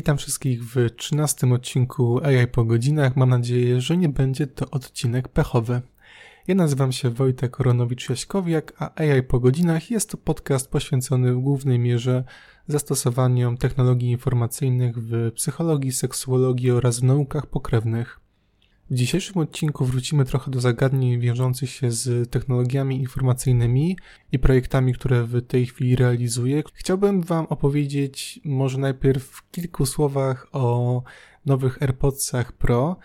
Witam wszystkich w 13 odcinku AI po godzinach. Mam nadzieję, że nie będzie to odcinek pechowy. Ja nazywam się Wojtek Koronowicz-Jaśkowiak, a AI po godzinach jest to podcast poświęcony w głównej mierze zastosowaniom technologii informacyjnych w psychologii, seksuologii oraz w naukach pokrewnych. W dzisiejszym odcinku wrócimy trochę do zagadnień wiążących się z technologiami informacyjnymi i projektami, które w tej chwili realizuję. Chciałbym Wam opowiedzieć może najpierw w kilku słowach o nowych AirPodsach Pro.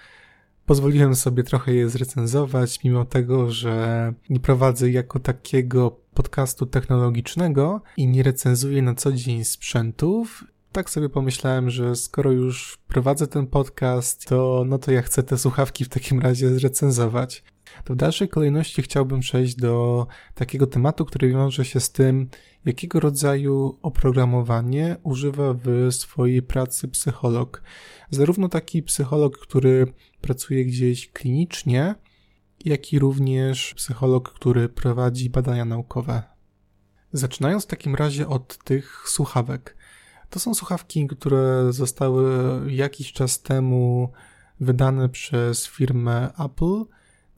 Pozwoliłem sobie trochę je zrecenzować, mimo tego, że nie prowadzę jako takiego podcastu technologicznego i nie recenzuję na co dzień sprzętów tak sobie pomyślałem, że skoro już prowadzę ten podcast, to no to ja chcę te słuchawki w takim razie zrecenzować. To w dalszej kolejności chciałbym przejść do takiego tematu, który wiąże się z tym, jakiego rodzaju oprogramowanie używa w swojej pracy psycholog. Zarówno taki psycholog, który pracuje gdzieś klinicznie, jak i również psycholog, który prowadzi badania naukowe. Zaczynając w takim razie od tych słuchawek. To są słuchawki, które zostały jakiś czas temu wydane przez firmę Apple.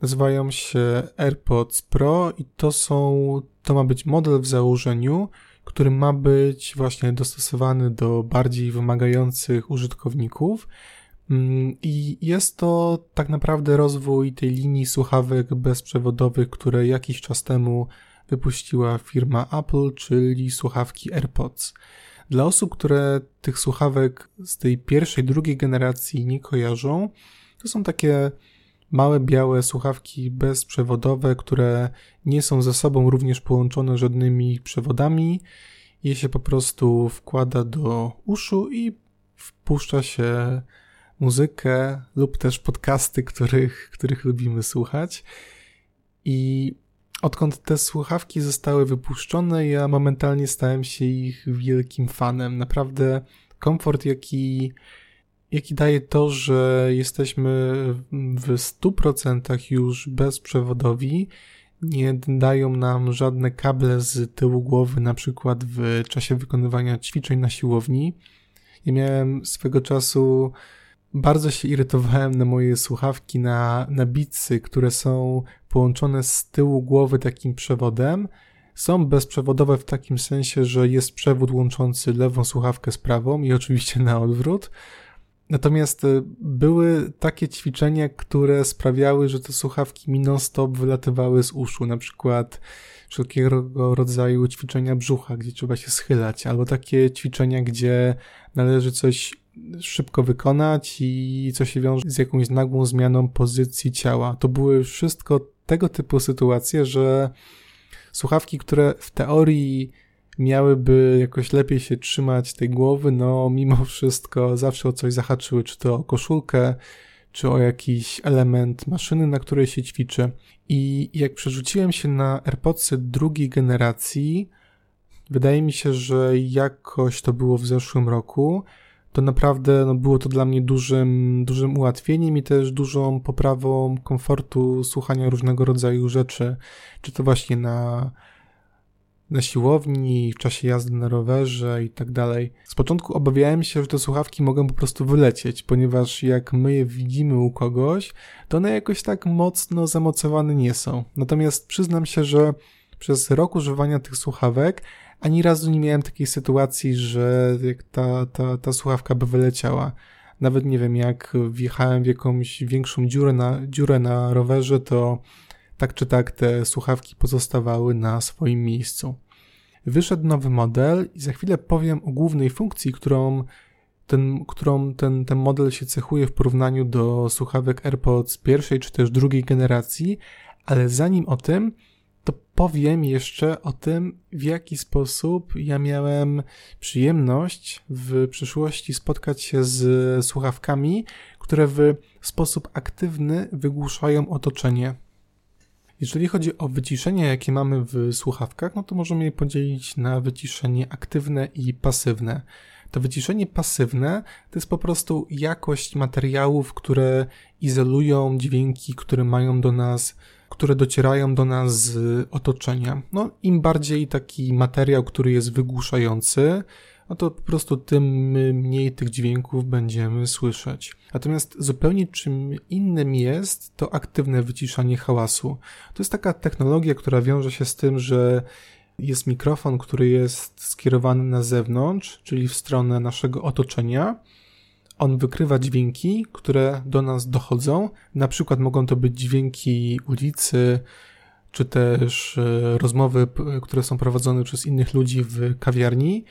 Nazywają się AirPods Pro i to są, to ma być model w założeniu, który ma być właśnie dostosowany do bardziej wymagających użytkowników. Mm, I jest to tak naprawdę rozwój tej linii słuchawek bezprzewodowych, które jakiś czas temu wypuściła firma Apple, czyli słuchawki AirPods. Dla osób, które tych słuchawek z tej pierwszej, drugiej generacji nie kojarzą, to są takie małe białe słuchawki bezprzewodowe, które nie są ze sobą również połączone żadnymi przewodami. Je się po prostu wkłada do uszu i wpuszcza się muzykę lub też podcasty, których, których lubimy słuchać. I Odkąd te słuchawki zostały wypuszczone, ja momentalnie stałem się ich wielkim fanem. Naprawdę komfort, jaki, jaki daje to, że jesteśmy w 100% już bezprzewodowi, nie dają nam żadne kable z tyłu głowy, na przykład w czasie wykonywania ćwiczeń na siłowni. Ja miałem swego czasu bardzo się irytowałem na moje słuchawki, na, na bitsy, które są połączone z tyłu głowy takim przewodem. Są bezprzewodowe w takim sensie, że jest przewód łączący lewą słuchawkę z prawą i oczywiście na odwrót. Natomiast e, były takie ćwiczenia, które sprawiały, że te słuchawki mi non-stop wylatywały z uszu, na przykład wszelkiego rodzaju ćwiczenia brzucha, gdzie trzeba się schylać, albo takie ćwiczenia, gdzie należy coś szybko wykonać i co się wiąże z jakąś nagłą zmianą pozycji ciała. To były wszystko tego typu sytuacje, że słuchawki, które w teorii miałyby jakoś lepiej się trzymać tej głowy, no mimo wszystko zawsze o coś zahaczyły, czy to o koszulkę, czy o jakiś element maszyny, na której się ćwiczy. I jak przerzuciłem się na AirPodsy drugiej generacji, wydaje mi się, że jakoś to było w zeszłym roku, to naprawdę no, było to dla mnie dużym, dużym ułatwieniem i też dużą poprawą komfortu słuchania różnego rodzaju rzeczy, czy to właśnie na, na siłowni, w czasie jazdy na rowerze i tak dalej. Z początku obawiałem się, że te słuchawki mogą po prostu wylecieć, ponieważ jak my je widzimy u kogoś, to one jakoś tak mocno zamocowane nie są. Natomiast przyznam się, że przez rok używania tych słuchawek ani razu nie miałem takiej sytuacji, że ta, ta, ta słuchawka by wyleciała. Nawet nie wiem, jak wjechałem w jakąś większą dziurę na, dziurę na rowerze, to tak czy tak te słuchawki pozostawały na swoim miejscu. Wyszedł nowy model i za chwilę powiem o głównej funkcji, którą ten, którą ten, ten model się cechuje w porównaniu do słuchawek AirPods pierwszej czy też drugiej generacji, ale zanim o tym, powiem jeszcze o tym, w jaki sposób ja miałem przyjemność w przyszłości spotkać się z słuchawkami, które w sposób aktywny wygłuszają otoczenie. Jeżeli chodzi o wyciszenie, jakie mamy w słuchawkach, no to możemy je podzielić na wyciszenie aktywne i pasywne. To wyciszenie pasywne to jest po prostu jakość materiałów, które izolują dźwięki, które mają do nas które docierają do nas z otoczenia. No, im bardziej taki materiał, który jest wygłuszający, no to po prostu tym mniej tych dźwięków będziemy słyszeć. Natomiast zupełnie czym innym jest to aktywne wyciszanie hałasu. To jest taka technologia, która wiąże się z tym, że jest mikrofon, który jest skierowany na zewnątrz, czyli w stronę naszego otoczenia. On wykrywa dźwięki, które do nas dochodzą. Na przykład mogą to być dźwięki ulicy, czy też e, rozmowy, które są prowadzone przez innych ludzi w kawiarni.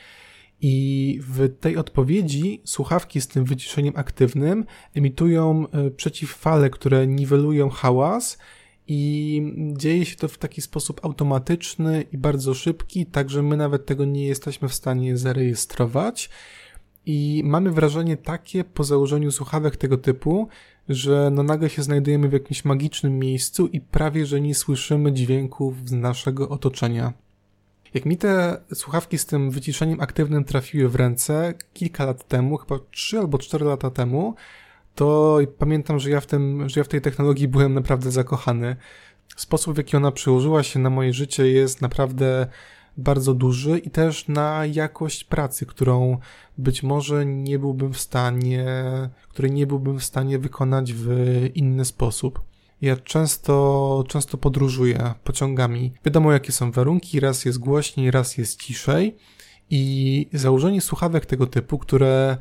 I w tej odpowiedzi słuchawki z tym wyciszeniem aktywnym emitują e, przeciwfale, które niwelują hałas i dzieje się to w taki sposób automatyczny i bardzo szybki, tak że my nawet tego nie jesteśmy w stanie zarejestrować. I mamy wrażenie takie po założeniu słuchawek tego typu, że no nagle się znajdujemy w jakimś magicznym miejscu i prawie że nie słyszymy dźwięków z naszego otoczenia. Jak mi te słuchawki z tym wyciszeniem aktywnym trafiły w ręce kilka lat temu, chyba 3 albo 4 lata temu, to pamiętam, że ja w, tym, że ja w tej technologii byłem naprawdę zakochany. Sposób, w jaki ona przyłożyła się na moje życie jest naprawdę bardzo duży i też na jakość pracy, którą być może nie byłbym w stanie, której nie byłbym w stanie wykonać w inny sposób. Ja często, często podróżuję pociągami. Wiadomo, jakie są warunki, raz jest głośniej, raz jest ciszej. I założenie słuchawek tego typu, które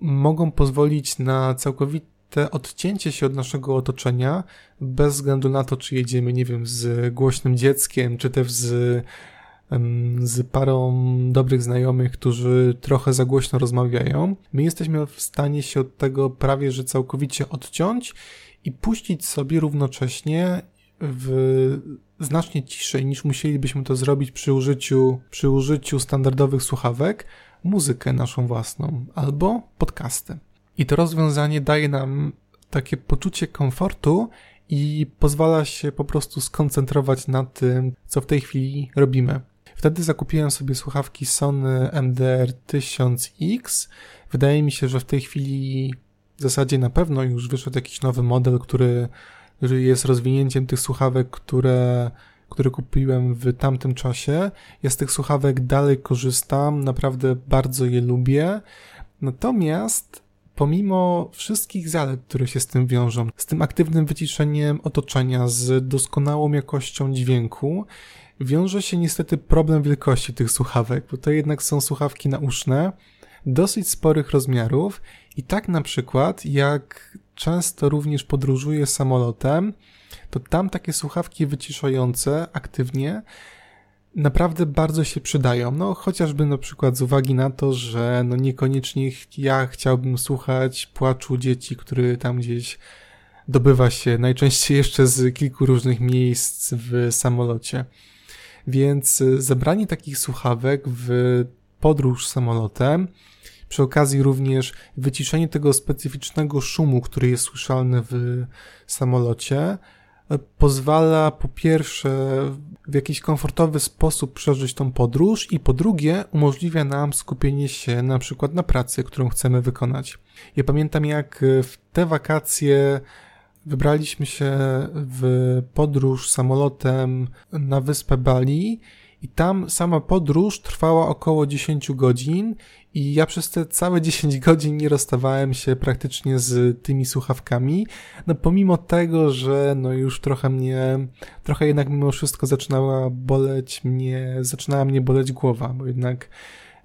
mogą pozwolić na całkowite odcięcie się od naszego otoczenia, bez względu na to, czy jedziemy, nie wiem, z głośnym dzieckiem, czy też z, z parą dobrych znajomych, którzy trochę za głośno rozmawiają. My jesteśmy w stanie się od tego prawie że całkowicie odciąć i puścić sobie równocześnie w znacznie ciszej niż musielibyśmy to zrobić przy użyciu, przy użyciu standardowych słuchawek, muzykę naszą własną albo podcasty. I to rozwiązanie daje nam takie poczucie komfortu i pozwala się po prostu skoncentrować na tym, co w tej chwili robimy. Wtedy zakupiłem sobie słuchawki Sony MDR 1000X. Wydaje mi się, że w tej chwili w zasadzie na pewno już wyszedł jakiś nowy model, który, jest rozwinięciem tych słuchawek, które kupiłem w tamtym czasie. Ja z tych słuchawek dalej korzystam, naprawdę bardzo je lubię. Natomiast pomimo wszystkich zalet, które się z tym wiążą, z tym aktywnym wyciszeniem otoczenia, z doskonałą jakością dźwięku, wiąże się niestety problem wielkości tych słuchawek, bo to jednak są słuchawki nauszne, dosyć sporych rozmiarów i tak na przykład, jak często również podróżuję samolotem, to tam takie słuchawki wyciszające aktywnie naprawdę bardzo się przydają. No, chociażby na przykład z uwagi na to, że no niekoniecznie ja chciałbym słuchać płaczu dzieci, który tam gdzieś dobywa się najczęściej jeszcze z kilku różnych miejsc w samolocie. Więc zebranie takich słuchawek w podróż samolotem przy okazji również wyciszenie tego specyficznego szumu, który jest słyszalny w samolocie, e, pozwala po pierwsze w jakiś komfortowy sposób przeżyć tą podróż i po drugie umożliwia nam skupienie się na przykład na pracy, którą chcemy wykonać. Ja pamiętam jak w te wakacje wybraliśmy się w podróż samolotem na wyspę Bali i tam sama podróż trwała około 10 godzin i ja przez te całe 10 godzin nie rozstawałem się praktycznie z tymi słuchawkami, no pomimo tego, że no już trochę mnie, trochę jednak mimo wszystko zaczynała boleć mnie, zaczynała mnie boleć głowa, bo jednak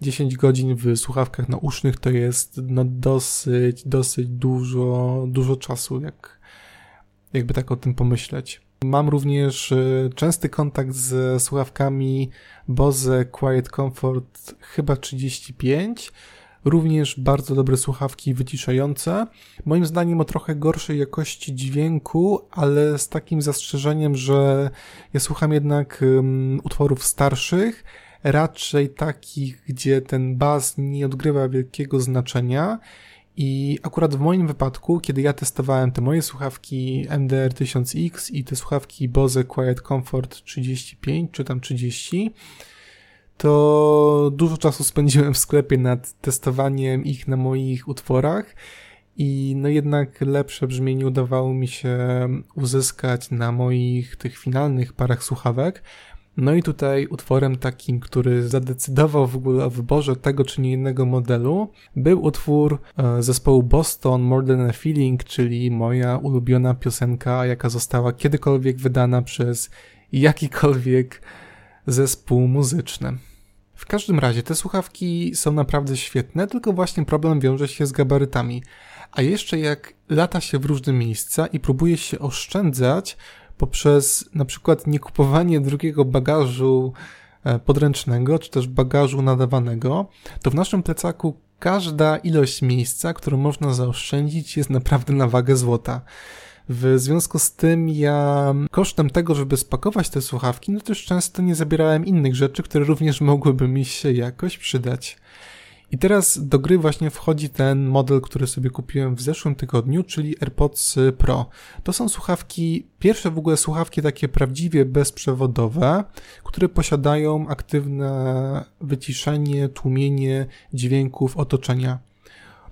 10 godzin w słuchawkach nausznych to jest no dosyć, dosyć dużo, dużo czasu, jak, jakby tak o tym pomyśleć. Mam również e, częsty kontakt z słuchawkami Bose Quiet Comfort chyba 35. Również bardzo dobre słuchawki wyciszające. Moim zdaniem o trochę gorszej jakości dźwięku, ale z takim zastrzeżeniem, że ja słucham jednak um, utworów starszych, raczej takich, gdzie ten bas nie odgrywa wielkiego znaczenia i akurat w moim wypadku, kiedy ja testowałem te moje słuchawki MDR 1000X i te słuchawki Bose Quiet Comfort 35 czy tam 30, to dużo czasu spędziłem w sklepie nad testowaniem ich na moich utworach i no jednak lepsze brzmienie udawało mi się uzyskać na moich tych finalnych parach słuchawek. No i tutaj utworem takim, który zadecydował w ogóle o wyborze tego czy nie innego modelu, był utwór e, zespołu Boston More Than a Feeling, czyli moja ulubiona piosenka, jaka została kiedykolwiek wydana przez jakikolwiek zespół muzyczny. W każdym razie te słuchawki są naprawdę świetne, tylko właśnie problem wiąże się z gabarytami. A jeszcze jak lata się w różne miejsca i próbuje się oszczędzać poprzez na przykład niekupowanie drugiego bagażu e, podręcznego, czy też bagażu nadawanego, to w naszym plecaku każda ilość miejsca, którą można zaoszczędzić jest naprawdę na wagę złota. W związku z tym ja kosztem tego, żeby spakować te słuchawki, no też często nie zabierałem innych rzeczy, które również mogłyby mi się jakoś przydać. I teraz do gry właśnie wchodzi ten model, który sobie kupiłem w zeszłym tygodniu, czyli AirPods Pro. To są słuchawki, pierwsze w ogóle słuchawki takie prawdziwie bezprzewodowe, które posiadają aktywne wyciszenie, tłumienie dźwięków otoczenia.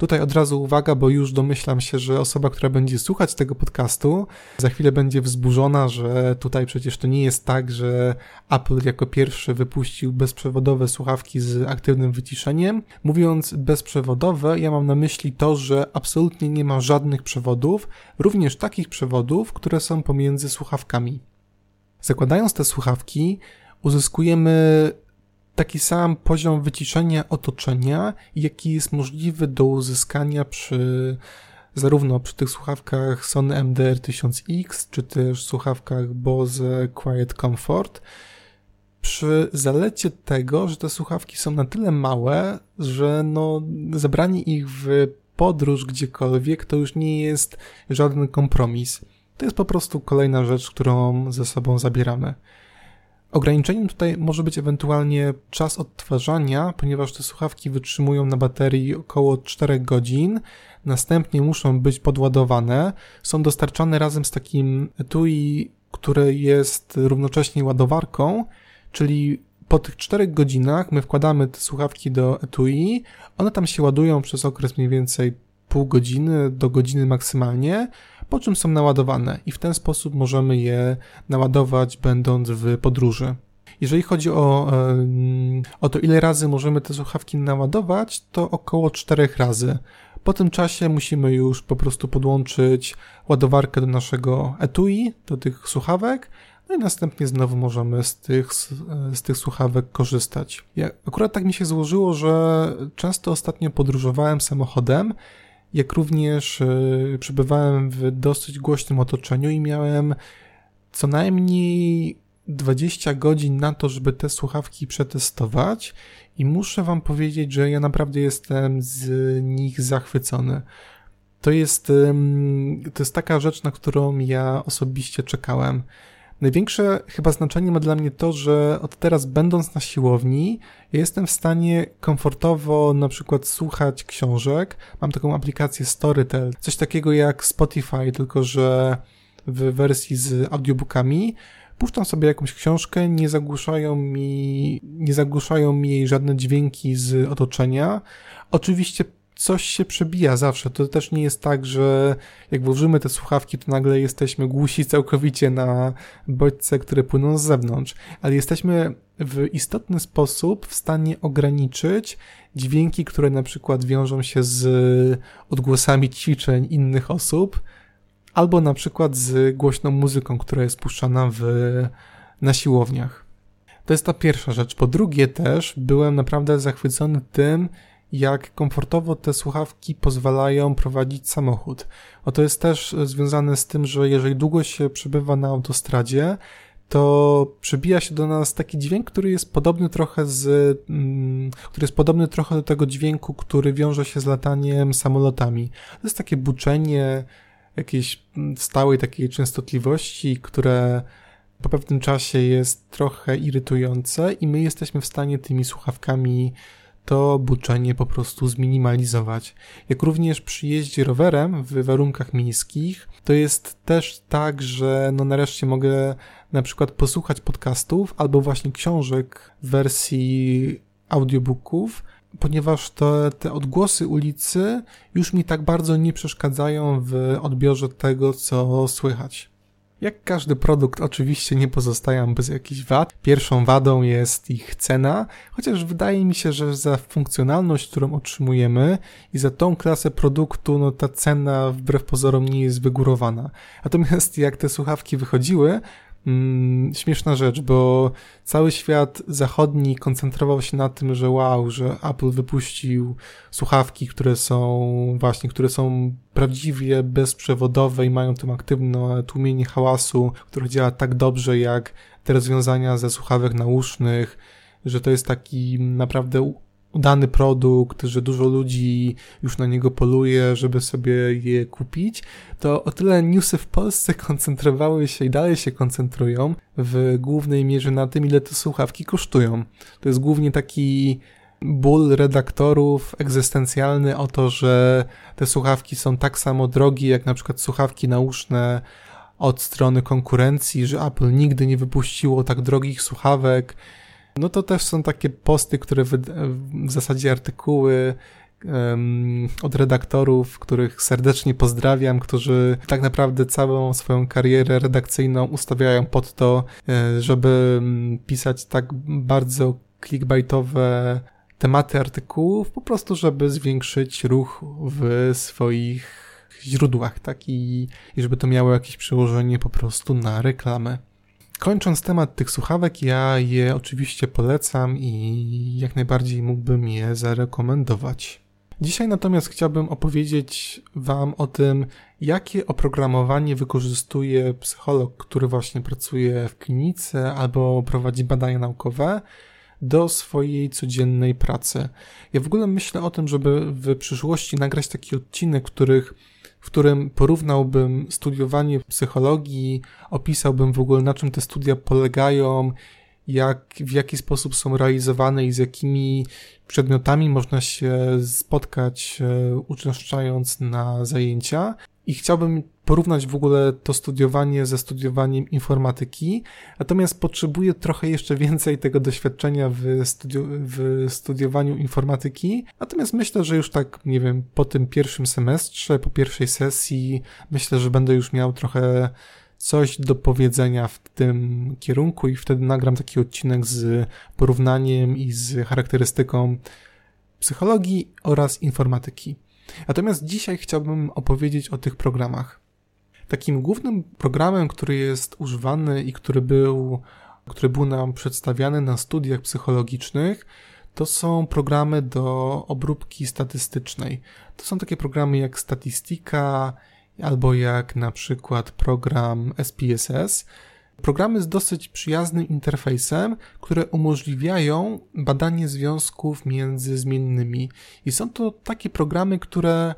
Tutaj od razu uwaga, bo już domyślam się, że osoba, która będzie słuchać tego podcastu, za chwilę będzie wzburzona, że tutaj przecież to nie jest tak, że Apple jako pierwszy wypuścił bezprzewodowe słuchawki z aktywnym wyciszeniem. Mówiąc bezprzewodowe, ja mam na myśli to, że absolutnie nie ma żadnych przewodów, również takich przewodów, które są pomiędzy słuchawkami. Zakładając te słuchawki, uzyskujemy taki sam poziom wyciszenia otoczenia, jaki jest możliwy do uzyskania przy zarówno przy tych słuchawkach Sony MDR 1000X, czy też słuchawkach Bose Quiet Comfort, przy zalecie tego, że te słuchawki są na tyle małe, że no, zabranie ich w podróż gdziekolwiek to już nie jest żaden kompromis. To jest po prostu kolejna rzecz, którą ze sobą zabieramy. Ograniczeniem tutaj może być ewentualnie czas odtwarzania, ponieważ te słuchawki wytrzymują na baterii około 4 godzin, następnie muszą być podładowane, są dostarczane razem z takim etui, które jest równocześnie ładowarką, czyli po tych 4 godzinach my wkładamy te słuchawki do etui, one tam się ładują przez okres mniej więcej pół godziny do godziny maksymalnie, po czym są naładowane i w ten sposób możemy je naładować będąc w podróży. Jeżeli chodzi o, o to, ile razy możemy te słuchawki naładować, to około 4 razy. Po tym czasie musimy już po prostu podłączyć ładowarkę do naszego etui, do tych słuchawek, no i następnie znowu możemy z tych, z tych słuchawek korzystać. Ja, akurat tak mi się złożyło, że często ostatnio podróżowałem samochodem jak również e, przebywałem w dosyć głośnym otoczeniu i miałem co najmniej 20 godzin na to, żeby te słuchawki przetestować i muszę wam powiedzieć, że ja naprawdę jestem z nich zachwycony. To jest, to jest taka rzecz, na którą ja osobiście czekałem. Największe chyba znaczenie ma dla mnie to, że od teraz będąc na siłowni, jestem w stanie komfortowo na przykład słuchać książek. Mam taką aplikację Storytel, coś takiego jak Spotify, tylko że w wersji z audiobookami. Puszczam sobie jakąś książkę, nie zagłuszają mi, nie zagłuszają mi jej żadne dźwięki z otoczenia. Oczywiście coś się przebija zawsze. To też nie jest tak, że jak włożymy te słuchawki, to nagle jesteśmy głusi całkowicie na bodźce, które płyną z zewnątrz, ale jesteśmy w istotny sposób w stanie ograniczyć dźwięki, które na przykład wiążą się z odgłosami ćwiczeń innych osób, albo na przykład z głośną muzyką, która jest puszczana w, na siłowniach. To jest ta pierwsza rzecz. Po drugie też byłem naprawdę zachwycony tym, jak komfortowo te słuchawki pozwalają prowadzić samochód. O to jest też związane z tym, że jeżeli długo się przebywa na autostradzie, to przybija się do nas taki dźwięk, który jest podobny trochę z, mm, który jest podobny trochę do tego dźwięku, który wiąże się z lataniem samolotami. To jest takie buczenie jakiejś stałej takiej częstotliwości, które po pewnym czasie jest trochę irytujące i my jesteśmy w stanie tymi słuchawkami to buczenie po prostu zminimalizować. Jak również przy jeździe rowerem w warunkach miejskich, to jest też tak, że no nareszcie mogę na przykład posłuchać podcastów albo właśnie książek w wersji audiobooków, ponieważ te, te odgłosy ulicy już mi tak bardzo nie przeszkadzają w odbiorze tego, co słychać. Jak każdy produkt, oczywiście nie pozostają bez jakichś wad. Pierwszą wadą jest ich cena, chociaż wydaje mi się, że za funkcjonalność, którą otrzymujemy i za tą klasę produktu, no ta cena wbrew pozorom nie jest wygórowana. Natomiast jak te słuchawki wychodziły, Mm, śmieszna rzecz, bo cały świat zachodni koncentrował się na tym, że wow, że Apple wypuścił słuchawki, które są właśnie, które są prawdziwie bezprzewodowe i mają tym aktywne tłumienie hałasu, które działa tak dobrze jak te rozwiązania ze słuchawek nausznych, że to jest taki naprawdę udany produkt, że dużo ludzi już na niego poluje, żeby sobie je kupić, to o tyle newsy w Polsce koncentrowały się i dalej się koncentrują w głównej mierze na tym, ile te słuchawki kosztują. To jest głównie taki ból redaktorów egzystencjalny o to, że te słuchawki są tak samo drogie jak na przykład słuchawki nauszne od strony konkurencji, że Apple nigdy nie wypuściło tak drogich słuchawek, no to też są takie posty, które w, zasadzie artykuły od redaktorów, których serdecznie pozdrawiam, którzy tak naprawdę całą swoją karierę redakcyjną ustawiają pod to, e, żeby pisać tak bardzo clickbaitowe tematy artykułów, po prostu żeby zwiększyć ruch w swoich źródłach, tak? I, i żeby to miało jakieś przełożenie po prostu na reklamę. Kończąc temat tych słuchawek, ja je oczywiście polecam i jak najbardziej mógłbym je zarekomendować. Dzisiaj natomiast chciałbym opowiedzieć Wam o tym, jakie oprogramowanie wykorzystuje psycholog, który właśnie pracuje w klinice albo prowadzi badania naukowe do swojej codziennej pracy. Ja w ogóle myślę o tym, żeby w przyszłości nagrać taki odcinek, w których w którym porównałbym studiowanie psychologii, opisałbym w ogóle na czym te studia polegają, jak, w jaki sposób są realizowane i z jakimi przedmiotami można się spotkać e, uczęszczając na zajęcia. I chciałbym porównać w ogóle to studiowanie ze studiowaniem informatyki, natomiast potrzebuję trochę jeszcze więcej tego doświadczenia w, studi- w studiowaniu informatyki. Natomiast myślę, że już tak, nie wiem, po tym pierwszym semestrze, po pierwszej sesji, myślę, że będę już miał trochę coś do powiedzenia w tym kierunku i wtedy nagram taki odcinek z porównaniem i z charakterystyką psychologii oraz informatyki. Natomiast dzisiaj chciałbym opowiedzieć o tych programach. Takim głównym programem, który jest używany i który był, który był nam przedstawiany na studiach psychologicznych, to są programy do obróbki statystycznej. To są takie programy jak Statistika albo jak na przykład program SPSS. Programy z dosyć przyjaznym interfejsem, które umożliwiają badanie związków między zmiennymi. I są to takie programy, które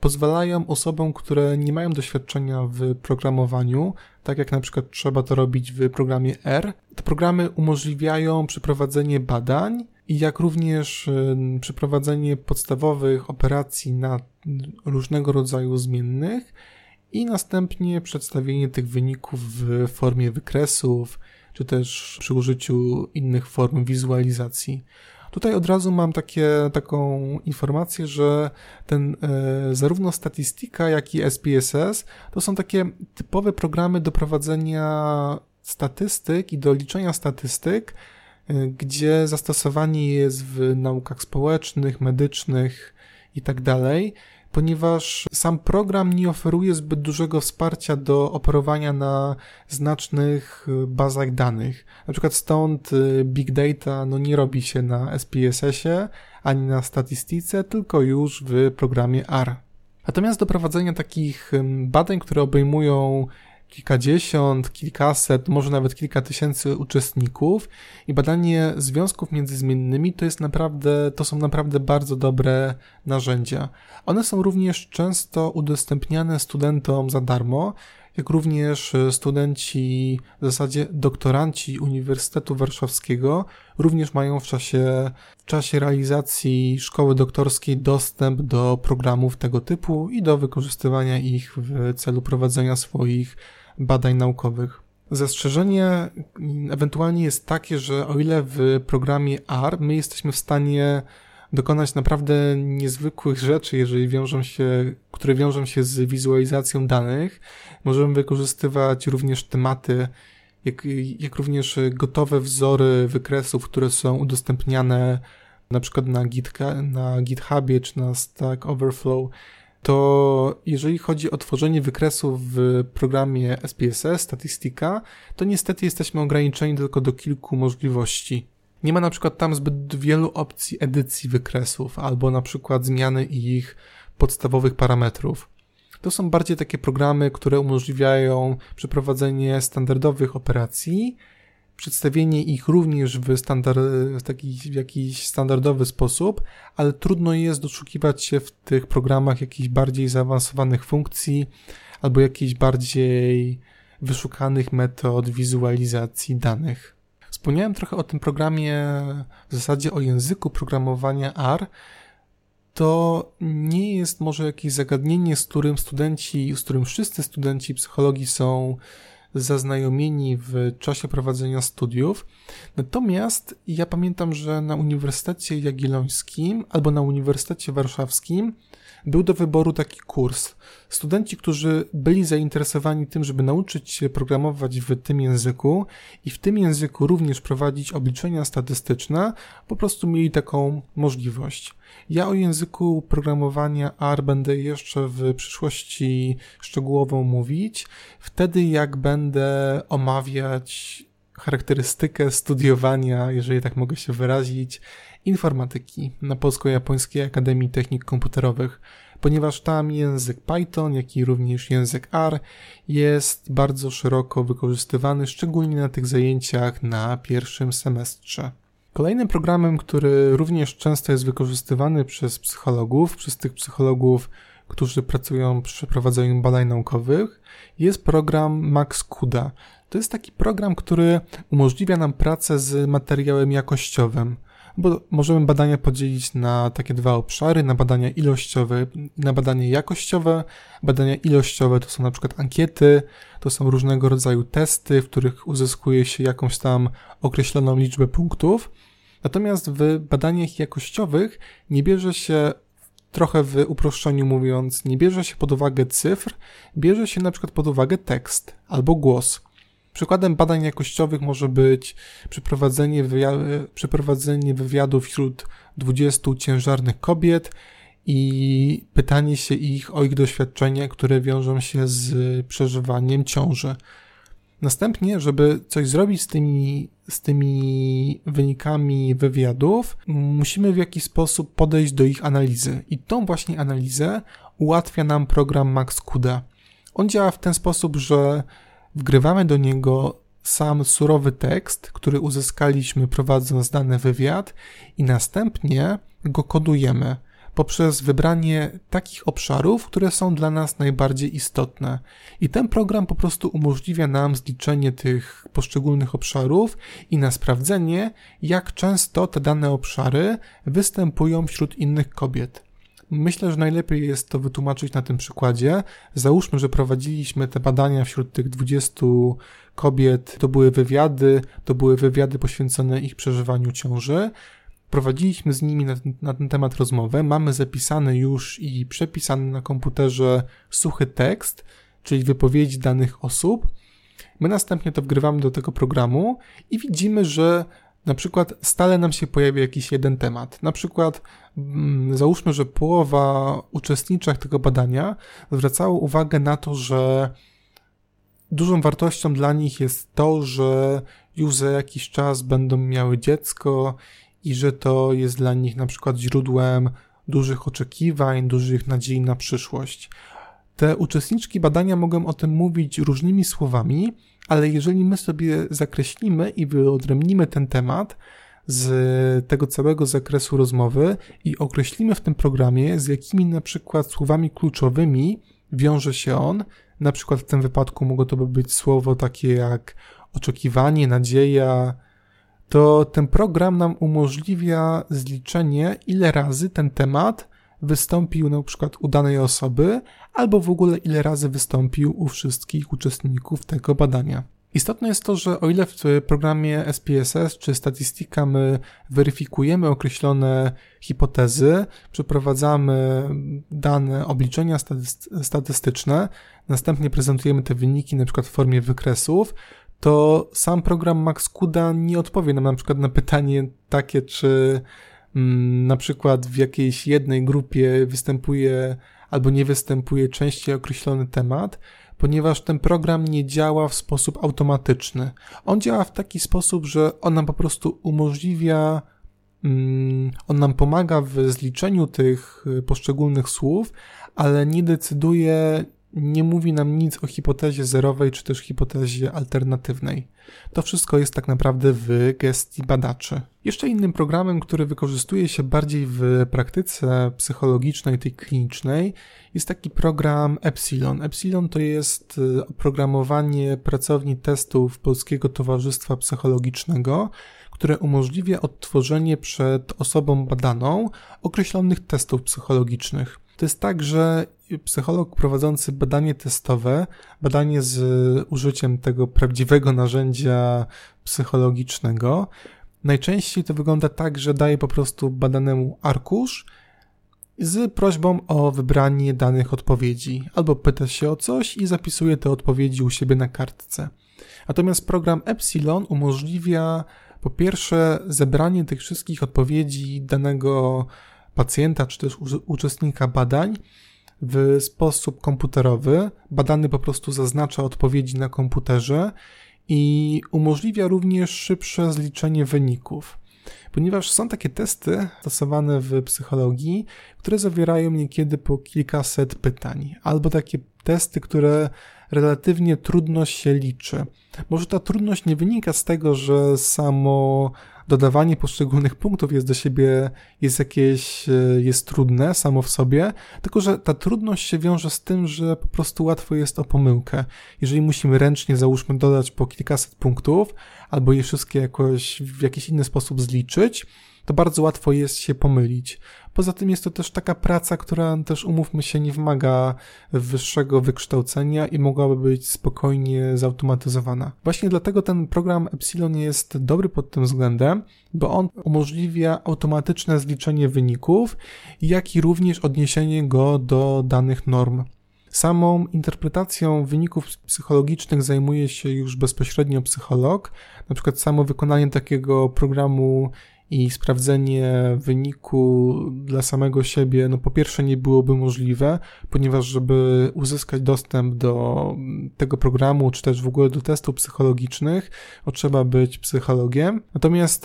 pozwalają osobom, które nie mają doświadczenia w programowaniu, tak jak na przykład trzeba to robić w programie R. Te programy umożliwiają przeprowadzenie badań jak również przeprowadzenie podstawowych operacji na różnego rodzaju zmiennych i następnie przedstawienie tych wyników w formie wykresów, czy też przy użyciu innych form wizualizacji. Tutaj od razu mam takie, taką informację, że ten e, zarówno statystyka, jak i SPSS to są takie typowe programy do prowadzenia statystyk i do liczenia statystyk, e, gdzie zastosowanie jest w naukach społecznych, medycznych i tak dalej ponieważ sam program nie oferuje zbyt dużego wsparcia do operowania na znacznych y, bazach danych. Na przykład stąd y, big data no nie robi się na SPSS-ie ani na statystyce, tylko już w programie R. Natomiast do prowadzenia takich badań, które obejmują kilkadziesiąt, kilkaset, może nawet kilka tysięcy uczestników i badanie związków między zmiennymi to jest naprawdę, to są naprawdę bardzo dobre narzędzia. One są również często udostępniane studentom za darmo, jak również studenci, w zasadzie doktoranci Uniwersytetu Warszawskiego również mają w czasie, w czasie realizacji szkoły doktorskiej dostęp do programów tego typu i do wykorzystywania ich w celu prowadzenia swoich badań naukowych. Zastrzeżenie ewentualnie jest takie, że o ile w programie R my jesteśmy w stanie dokonać naprawdę niezwykłych rzeczy, jeżeli wiążą się, które wiążą się z wizualizacją danych. Możemy wykorzystywać również tematy, jak, jak również gotowe wzory wykresów, które są udostępniane na przykład na, na GitHubie czy na Stack Overflow, to jeżeli chodzi o tworzenie wykresów w programie SPSS, statystyka, to niestety jesteśmy ograniczeni tylko do kilku możliwości. Nie ma na przykład tam zbyt wielu opcji edycji wykresów, albo na przykład zmiany ich podstawowych parametrów. To są bardziej takie programy, które umożliwiają przeprowadzenie standardowych operacji, przedstawienie ich również w, standard, w, taki, w jakiś standardowy sposób, ale trudno jest doszukiwać się w tych programach jakichś bardziej zaawansowanych funkcji albo jakichś bardziej wyszukanych metod wizualizacji danych. Wspomniałem trochę o tym programie, w zasadzie o języku programowania R. To nie jest może jakieś zagadnienie, z którym studenci, z którym wszyscy studenci psychologii są zaznajomieni w czasie prowadzenia studiów. Natomiast ja pamiętam, że na Uniwersytecie Jagiellońskim albo na Uniwersytecie Warszawskim był do wyboru taki kurs. Studenci, którzy byli zainteresowani tym, żeby nauczyć się programować w tym języku i w tym języku również prowadzić obliczenia statystyczne, po prostu mieli taką możliwość. Ja o języku programowania R będę jeszcze w przyszłości szczegółowo mówić, wtedy jak będę omawiać charakterystykę studiowania, jeżeli tak mogę się wyrazić, informatyki na Polsko-Japońskiej Akademii Technik Komputerowych, ponieważ tam język Python, jak i również język R jest bardzo szeroko wykorzystywany, szczególnie na tych zajęciach na pierwszym semestrze. Kolejnym programem, który również często jest wykorzystywany przez psychologów, przez tych psychologów, którzy pracują przy prowadzeniu badań naukowych, jest program MaxCUDA. To jest taki program, który umożliwia nam pracę z materiałem jakościowym bo możemy badania podzielić na takie dwa obszary, na badania ilościowe i na badania jakościowe. Badania ilościowe to są na przykład ankiety, to są różnego rodzaju testy, w których uzyskuje się jakąś tam określoną liczbę punktów. Natomiast w badaniach jakościowych nie bierze się trochę w uproszczeniu mówiąc, nie bierze się pod uwagę cyfr, bierze się na przykład pod uwagę tekst albo głos. Przykładem badań jakościowych może być przeprowadzenie, wywiadu, przeprowadzenie wywiadu wśród 20 ciężarnych kobiet i pytanie się ich o ich doświadczenia, które wiążą się z przeżywaniem ciąży. Następnie, żeby coś zrobić z tymi, z tymi wynikami wywiadów, musimy w jakiś sposób podejść do ich analizy. I tą właśnie analizę ułatwia nam program MaxCUDA. On działa w ten sposób, że wgrywamy do niego sam surowy tekst, który uzyskaliśmy prowadząc dany wywiad i następnie go kodujemy poprzez wybranie takich obszarów, które są dla nas najbardziej istotne. I ten program po prostu umożliwia nam zliczenie tych poszczególnych obszarów i na sprawdzenie, jak często te dane obszary występują wśród innych kobiet. Myślę, że najlepiej jest to wytłumaczyć na tym przykładzie. Załóżmy, że prowadziliśmy te badania wśród tych 20 kobiet, to były wywiady, to były wywiady poświęcone ich przeżywaniu ciąży. Prowadziliśmy z nimi na ten, na ten temat rozmowę, mamy zapisany już i przepisany na komputerze suchy tekst, czyli wypowiedzi danych osób. My następnie to wgrywamy do tego programu i widzimy, że na przykład stale nam się pojawia jakiś jeden temat. Na przykład mm, załóżmy, że połowa uczestniczek tego badania zwracało uwagę na to, że dużą wartością dla nich jest to, że już za jakiś czas będą miały dziecko i że to jest dla nich na przykład źródłem dużych oczekiwań, dużych nadziei na przyszłość. Te uczestniczki badania mogą o tym mówić różnymi słowami, ale jeżeli my sobie zakreślimy i wyodrębnimy ten temat z tego całego zakresu rozmowy i określimy w tym programie, z jakimi na przykład słowami kluczowymi wiąże się on, na przykład w tym wypadku mogło to być słowo takie jak oczekiwanie, nadzieja, to ten program nam umożliwia zliczenie, ile razy ten temat wystąpił na przykład u danej osoby, albo w ogóle ile razy wystąpił u wszystkich uczestników tego badania. Istotne jest to, że o ile w programie SPSS czy Statistika my weryfikujemy określone hipotezy, przeprowadzamy dane obliczenia statystyczne, następnie prezentujemy te wyniki na przykład w formie wykresów, to sam program MaxCuda nie odpowie nam na przykład na pytanie takie, czy na przykład w jakiejś jednej grupie występuje albo nie występuje częściej określony temat, ponieważ ten program nie działa w sposób automatyczny. On działa w taki sposób, że on nam po prostu umożliwia, mm, on nam pomaga w zliczeniu tych y, poszczególnych słów, ale nie decyduje, nie mówi nam nic o hipotezie zerowej czy też hipotezie alternatywnej. To wszystko jest tak naprawdę w gestii badaczy. Jeszcze innym programem, który wykorzystuje się bardziej w praktyce psychologicznej, tej klinicznej, jest taki program Epsilon. Epsilon to jest y, oprogramowanie pracowni testów Polskiego Towarzystwa Psychologicznego, które umożliwia odtworzenie przed osobą badaną określonych testów psychologicznych. To jest tak, że psycholog prowadzący badanie testowe, badanie z użyciem tego prawdziwego narzędzia psychologicznego, najczęściej to wygląda tak, że daje po prostu badanemu arkusz z prośbą o wybranie danych odpowiedzi, albo pyta się o coś i zapisuje te odpowiedzi u siebie na kartce. Natomiast program Epsilon umożliwia po pierwsze zebranie tych wszystkich odpowiedzi danego pacjenta czy też uczestnika badań w sposób komputerowy. Badany po prostu zaznacza odpowiedzi na komputerze i umożliwia również szybsze zliczenie wyników. Ponieważ są takie testy stosowane w psychologii, które zawierają niekiedy po kilkaset pytań, albo takie testy, które relatywnie trudno się liczy. Może ta trudność nie wynika z tego, że samo dodawanie poszczególnych punktów jest do siebie, jest jakieś, e, jest trudne samo w sobie, tylko że ta trudność się wiąże z tym, że po prostu łatwo jest o pomyłkę. Jeżeli musimy ręcznie, załóżmy, dodać po kilkaset punktów, albo je wszystkie jakoś w jakiś inny sposób zliczyć, to bardzo łatwo jest się pomylić. Poza tym jest to też taka praca, która też umówmy się nie wymaga wyższego wykształcenia i mogłaby być spokojnie zautomatyzowana. Właśnie dlatego ten program Epsilon jest dobry pod tym względem, bo on umożliwia automatyczne zliczenie wyników, jak i również odniesienie go do danych norm. Samą interpretacją wyników psychologicznych zajmuje się już bezpośrednio psycholog. Na przykład samo wykonanie takiego programu i sprawdzenie wyniku dla samego siebie, no po pierwsze nie byłoby możliwe, ponieważ żeby uzyskać dostęp do tego programu, czy też w ogóle do testów psychologicznych, to trzeba być psychologiem. Natomiast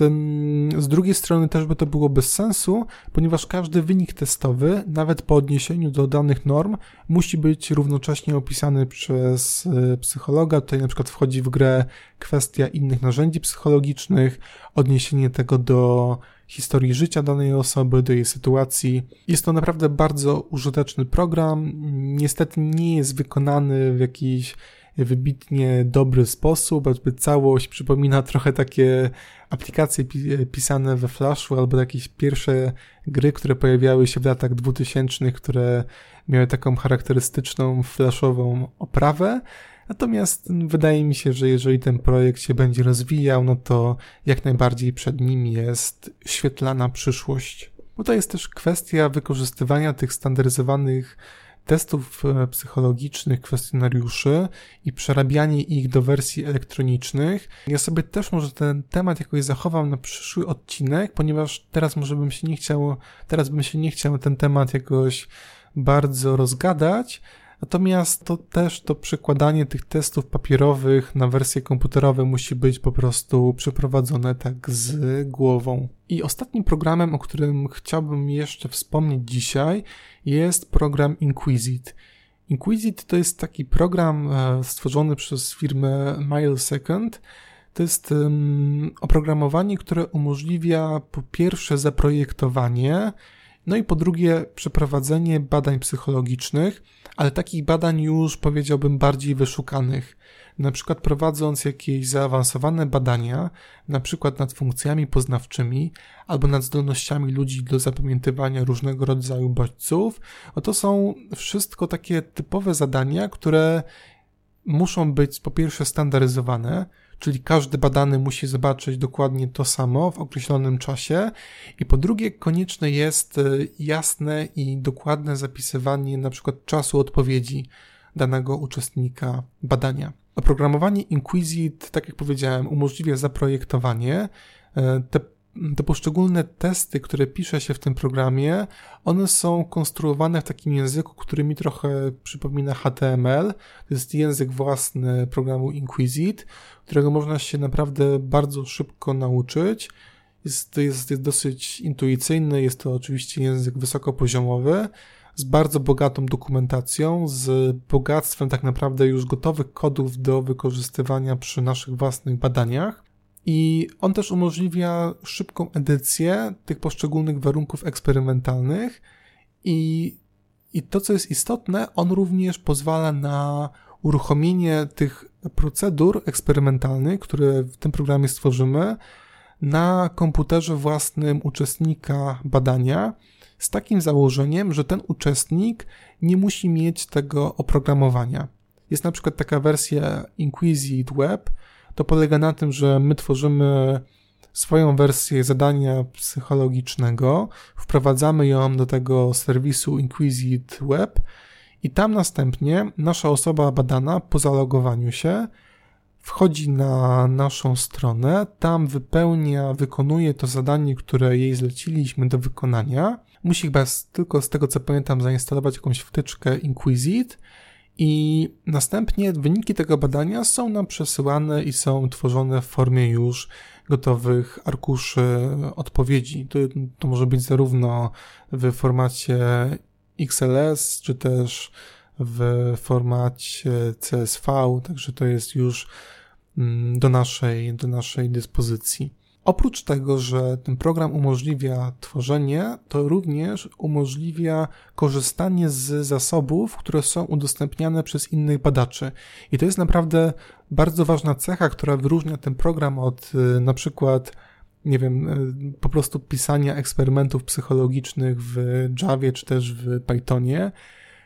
z drugiej strony też by to było bez sensu, ponieważ każdy wynik testowy, nawet po odniesieniu do danych norm, musi być równocześnie opisany przez e, psychologa. Tutaj na przykład wchodzi w grę kwestia innych narzędzi psychologicznych, odniesienie tego do historii życia danej osoby, do jej sytuacji. Jest to naprawdę bardzo użyteczny program. Niestety nie jest wykonany w jakiś wybitnie dobry sposób, jakby całość przypomina trochę takie aplikacje pisane we Flashu albo jakieś pierwsze gry, które pojawiały się w latach 2000, które miały taką charakterystyczną flashową oprawę. Natomiast wydaje mi się, że jeżeli ten projekt się będzie rozwijał, no to jak najbardziej przed nim jest świetlana przyszłość. Bo to jest też kwestia wykorzystywania tych standaryzowanych testów e, psychologicznych, kwestionariuszy i przerabianie ich do wersji elektronicznych. Ja sobie też może ten temat jakoś zachowam na przyszły odcinek, ponieważ teraz może bym się nie chciał, teraz bym się nie chciał ten temat jakoś bardzo rozgadać, Natomiast to też to przekładanie tych testów papierowych na wersje komputerowe musi być po prostu przeprowadzone tak z głową. I ostatnim programem, o którym chciałbym jeszcze wspomnieć dzisiaj, jest program Inquisit. Inquisit to jest taki program e, stworzony przez firmę Milesecond. To jest oprogramowanie, które umożliwia po pierwsze zaprojektowanie no i po drugie, przeprowadzenie badań psychologicznych, ale takich badań już powiedziałbym bardziej wyszukanych. Na przykład prowadząc jakieś zaawansowane badania, na przykład nad funkcjami poznawczymi albo nad zdolnościami ludzi do zapamiętywania różnego rodzaju bodźców, to są wszystko takie typowe zadania, które muszą być po pierwsze standaryzowane, czyli każdy badany musi zobaczyć dokładnie to samo w określonym czasie, i po drugie, konieczne jest e, jasne i dokładne zapisywanie na przykład czasu odpowiedzi danego uczestnika badania. Oprogramowanie Inquisit, tak jak powiedziałem, umożliwia zaprojektowanie. E, te te poszczególne testy, które pisze się w tym programie, one są konstruowane w takim języku, który mi trochę przypomina HTML. To jest język własny programu Inquisit, którego można się naprawdę bardzo szybko nauczyć. Jest, jest, jest dosyć intuicyjny, jest to oczywiście język wysokopoziomowy, z bardzo bogatą dokumentacją, z bogactwem tak naprawdę już gotowych kodów do wykorzystywania przy naszych własnych badaniach. I on też umożliwia szybką edycję tych poszczególnych warunków eksperymentalnych i, i to, co jest istotne, on również pozwala na uruchomienie tych procedur eksperymentalnych, które w tym programie stworzymy, na komputerze własnym uczestnika badania, z takim założeniem, że ten uczestnik nie musi mieć tego oprogramowania. Jest na przykład taka wersja Inquisit Web, to polega na tym, że my tworzymy swoją wersję zadania psychologicznego, wprowadzamy ją do tego serwisu Inquisit Web i tam następnie nasza osoba badana po zalogowaniu się wchodzi na naszą stronę, tam wypełnia, wykonuje to zadanie, które jej zleciliśmy do wykonania. Musi chyba tylko z tego co pamiętam zainstalować jakąś wtyczkę Inquisit i następnie wyniki tego badania są nam przesyłane i są tworzone w formie już gotowych arkuszy odpowiedzi. To, to może być zarówno w formacie XLS, czy też w formacie CSV, także to jest już mm, do naszej, do naszej dyspozycji. Oprócz tego, że ten program umożliwia tworzenie, to również umożliwia korzystanie z zasobów, które są udostępniane przez innych badaczy. I to jest naprawdę bardzo ważna cecha, która wyróżnia ten program od y, na przykład nie wiem, y, po prostu pisania eksperymentów psychologicznych w Javie czy też w Pythonie,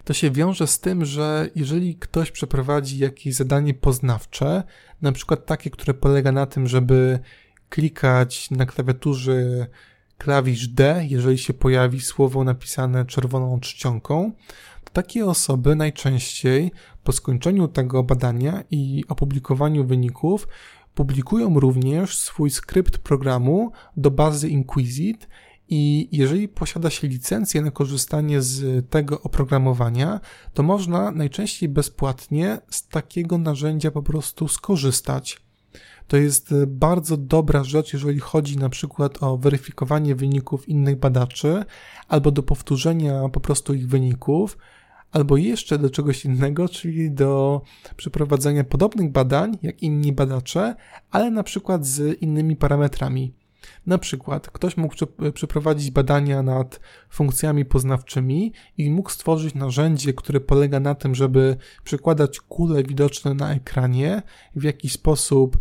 to się wiąże z tym, że jeżeli ktoś przeprowadzi jakieś zadanie poznawcze, na przykład takie, które polega na tym, żeby klikać na klawiaturze klawisz D, jeżeli się pojawi słowo napisane czerwoną czcionką, to takie osoby najczęściej po skończeniu tego badania i opublikowaniu wyników publikują również swój skrypt programu do bazy Inquisit i jeżeli posiada się licencję na korzystanie z tego oprogramowania, to można najczęściej bezpłatnie z takiego narzędzia po prostu skorzystać. To jest e, bardzo dobra rzecz, jeżeli chodzi na przykład o weryfikowanie wyników innych badaczy, albo do powtórzenia po prostu ich wyników, albo jeszcze do czegoś innego, czyli do przeprowadzenia podobnych badań jak inni badacze, ale na przykład z innymi parametrami. Na przykład ktoś mógł przeprowadzić badania nad funkcjami poznawczymi i mógł stworzyć narzędzie, które polega na tym, żeby przekładać kule widoczne na ekranie w jakiś sposób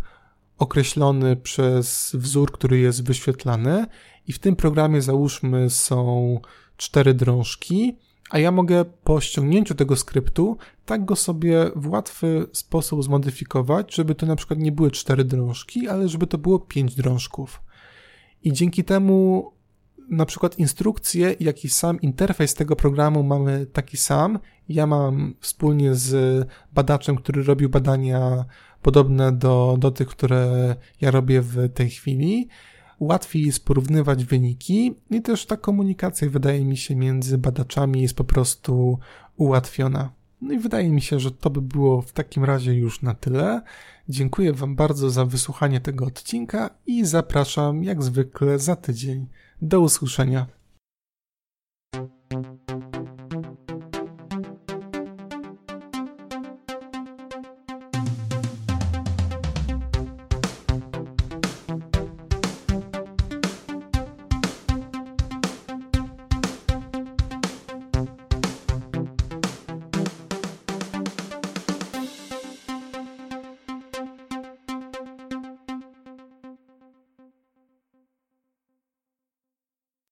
określony przez wzór, który jest wyświetlany i w tym programie załóżmy są cztery drążki, a ja mogę po ściągnięciu tego skryptu tak go sobie w łatwy sposób zmodyfikować, żeby to na przykład nie były cztery drążki, ale żeby to było pięć drążków. I dzięki temu na przykład instrukcje, jak i sam interfejs tego programu mamy taki sam. Ja mam wspólnie z badaczem, który robił badania podobne do, do tych, które ja robię w tej chwili. Łatwiej jest porównywać wyniki i też ta komunikacja wydaje mi się między badaczami jest po prostu ułatwiona. No i wydaje mi się, że to by było w takim razie już na tyle. Dziękuję Wam bardzo za wysłuchanie tego odcinka i zapraszam jak zwykle za tydzień. Do usłyszenia.